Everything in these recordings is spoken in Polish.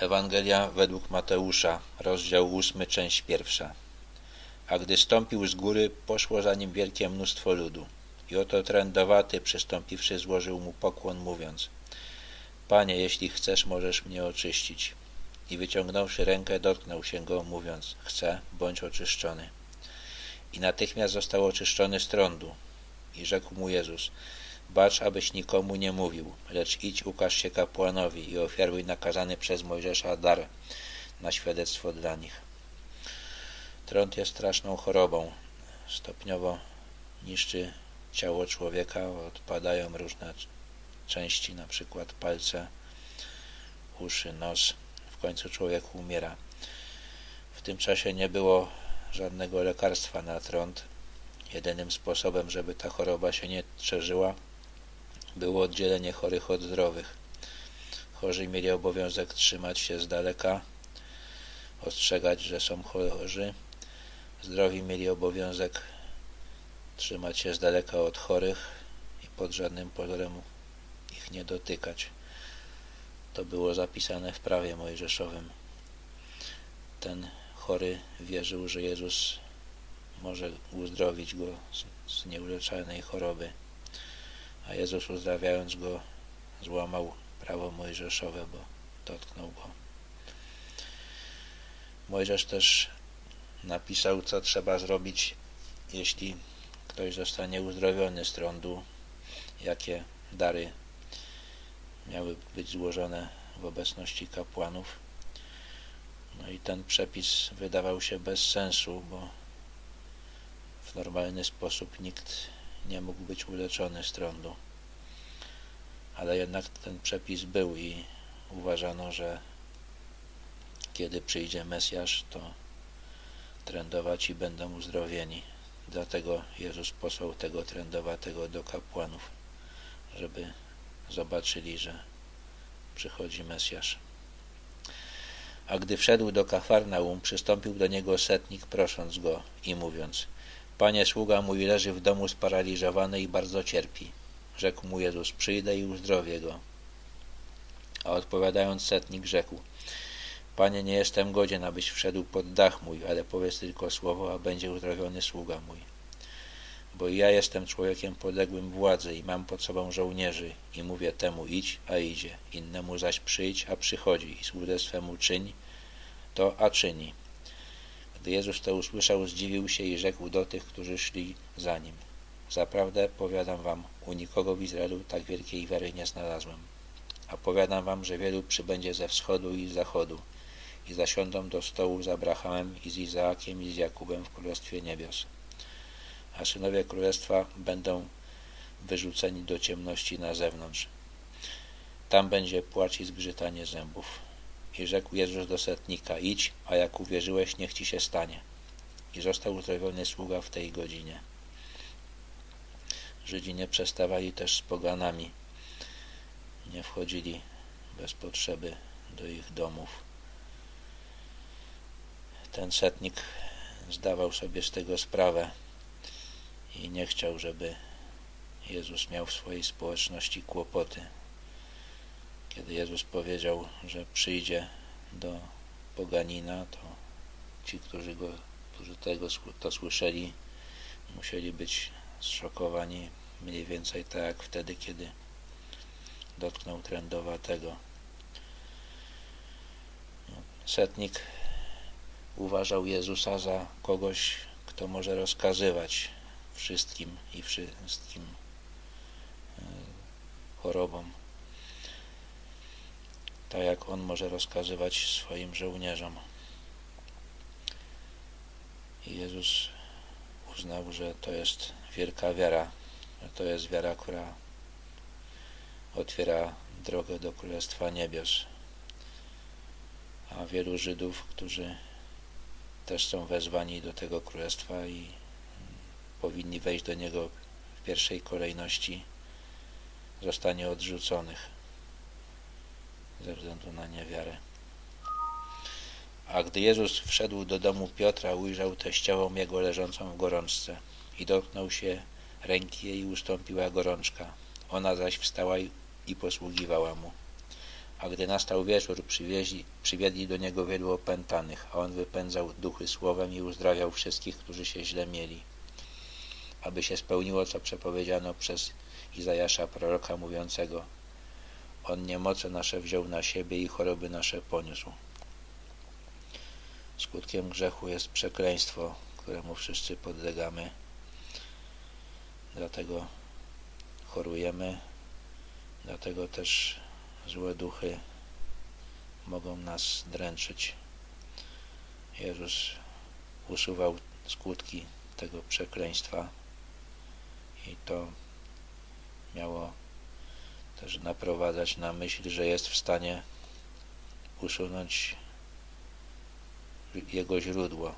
Ewangelia według Mateusza, rozdział 8, część pierwsza. A gdy stąpił z góry, poszło za nim wielkie mnóstwo ludu. I oto trędowaty, przystąpiwszy, złożył mu pokłon, mówiąc Panie, jeśli chcesz, możesz mnie oczyścić. I wyciągnąwszy rękę, dotknął się go, mówiąc Chcę, bądź oczyszczony. I natychmiast został oczyszczony z trądu. I rzekł mu Jezus Bacz, abyś nikomu nie mówił, lecz idź, ukaż się kapłanowi i ofiaruj nakazany przez Mojżesza dar na świadectwo dla nich. Trąd jest straszną chorobą. Stopniowo niszczy ciało człowieka, odpadają różne części, na przykład palce, uszy, nos. W końcu człowiek umiera. W tym czasie nie było żadnego lekarstwa na trąd. Jedynym sposobem, żeby ta choroba się nie szerzyła, było oddzielenie chorych od zdrowych. Chorzy mieli obowiązek trzymać się z daleka, ostrzegać, że są chorzy. Zdrowi mieli obowiązek trzymać się z daleka od chorych i pod żadnym pozorem ich nie dotykać. To było zapisane w prawie mojżeszowym. Ten chory wierzył, że Jezus może uzdrowić go z nieuleczalnej choroby a Jezus uzdrawiając go złamał prawo mojżeszowe, bo dotknął go. Mojżesz też napisał, co trzeba zrobić, jeśli ktoś zostanie uzdrowiony z trądu, jakie dary miały być złożone w obecności kapłanów. No i ten przepis wydawał się bez sensu, bo w normalny sposób nikt nie mógł być uleczony z trądu. Ale jednak ten przepis był i uważano, że kiedy przyjdzie Mesjasz, to trędowaci będą uzdrowieni. Dlatego Jezus posłał tego trędowatego do kapłanów, żeby zobaczyli, że przychodzi Mesjasz. A gdy wszedł do Kafarnaum, przystąpił do niego setnik, prosząc go i mówiąc – Panie, sługa mój leży w domu sparaliżowany i bardzo cierpi. Rzekł mu Jezus, przyjdę i uzdrowię go. A odpowiadając setnik rzekł, Panie, nie jestem godzien, abyś wszedł pod dach mój, ale powiedz tylko słowo, a będzie uzdrowiony sługa mój. Bo ja jestem człowiekiem podległym władzy i mam pod sobą żołnierzy i mówię temu idź, a idzie, innemu zaś przyjdź, a przychodzi i słudze swemu czyń, to a czyni. Gdy Jezus to usłyszał, zdziwił się i rzekł do tych, którzy szli za nim. Zaprawdę, powiadam wam, u nikogo w Izraelu tak wielkiej wiary nie znalazłem. A powiadam wam, że wielu przybędzie ze wschodu i z zachodu i zasiądą do stołu z Abrahamem i z Izaakiem i z Jakubem w Królestwie Niebios. A synowie Królestwa będą wyrzuceni do ciemności na zewnątrz. Tam będzie płacz i zgrzytanie zębów. I rzekł Jezus do setnika, idź, a jak uwierzyłeś, niech ci się stanie. I został uzdrowiony sługa w tej godzinie. Żydzi nie przestawali też z poganami. Nie wchodzili bez potrzeby do ich domów. Ten setnik zdawał sobie z tego sprawę i nie chciał, żeby Jezus miał w swojej społeczności kłopoty kiedy Jezus powiedział, że przyjdzie do poganina, to ci, którzy, go, którzy tego, to słyszeli, musieli być zszokowani mniej więcej tak jak wtedy, kiedy dotknął trędowatego. Setnik uważał Jezusa za kogoś, kto może rozkazywać wszystkim i wszystkim e, chorobom tak jak on może rozkazywać swoim żołnierzom. I Jezus uznał, że to jest wielka wiara, że to jest wiara, która otwiera drogę do Królestwa Niebios. A wielu Żydów, którzy też są wezwani do tego Królestwa i powinni wejść do niego w pierwszej kolejności, zostanie odrzuconych ze względu na niewiarę. A gdy Jezus wszedł do domu Piotra, ujrzał teściową jego leżącą w gorączce i dotknął się ręki jej i ustąpiła gorączka. Ona zaś wstała i posługiwała mu. A gdy nastał wieczór, przywieźli, przywiedli do niego wielu opętanych, a on wypędzał duchy słowem i uzdrawiał wszystkich, którzy się źle mieli. Aby się spełniło, co przepowiedziano przez Izajasza proroka mówiącego On niemoce nasze wziął na siebie i choroby nasze poniósł. Skutkiem grzechu jest przekleństwo, któremu wszyscy podlegamy. Dlatego chorujemy, dlatego też złe duchy mogą nas dręczyć. Jezus usuwał skutki tego przekleństwa i to miało też naprowadzać na myśl, że jest w stanie usunąć jego źródło,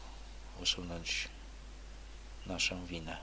usunąć naszą winę.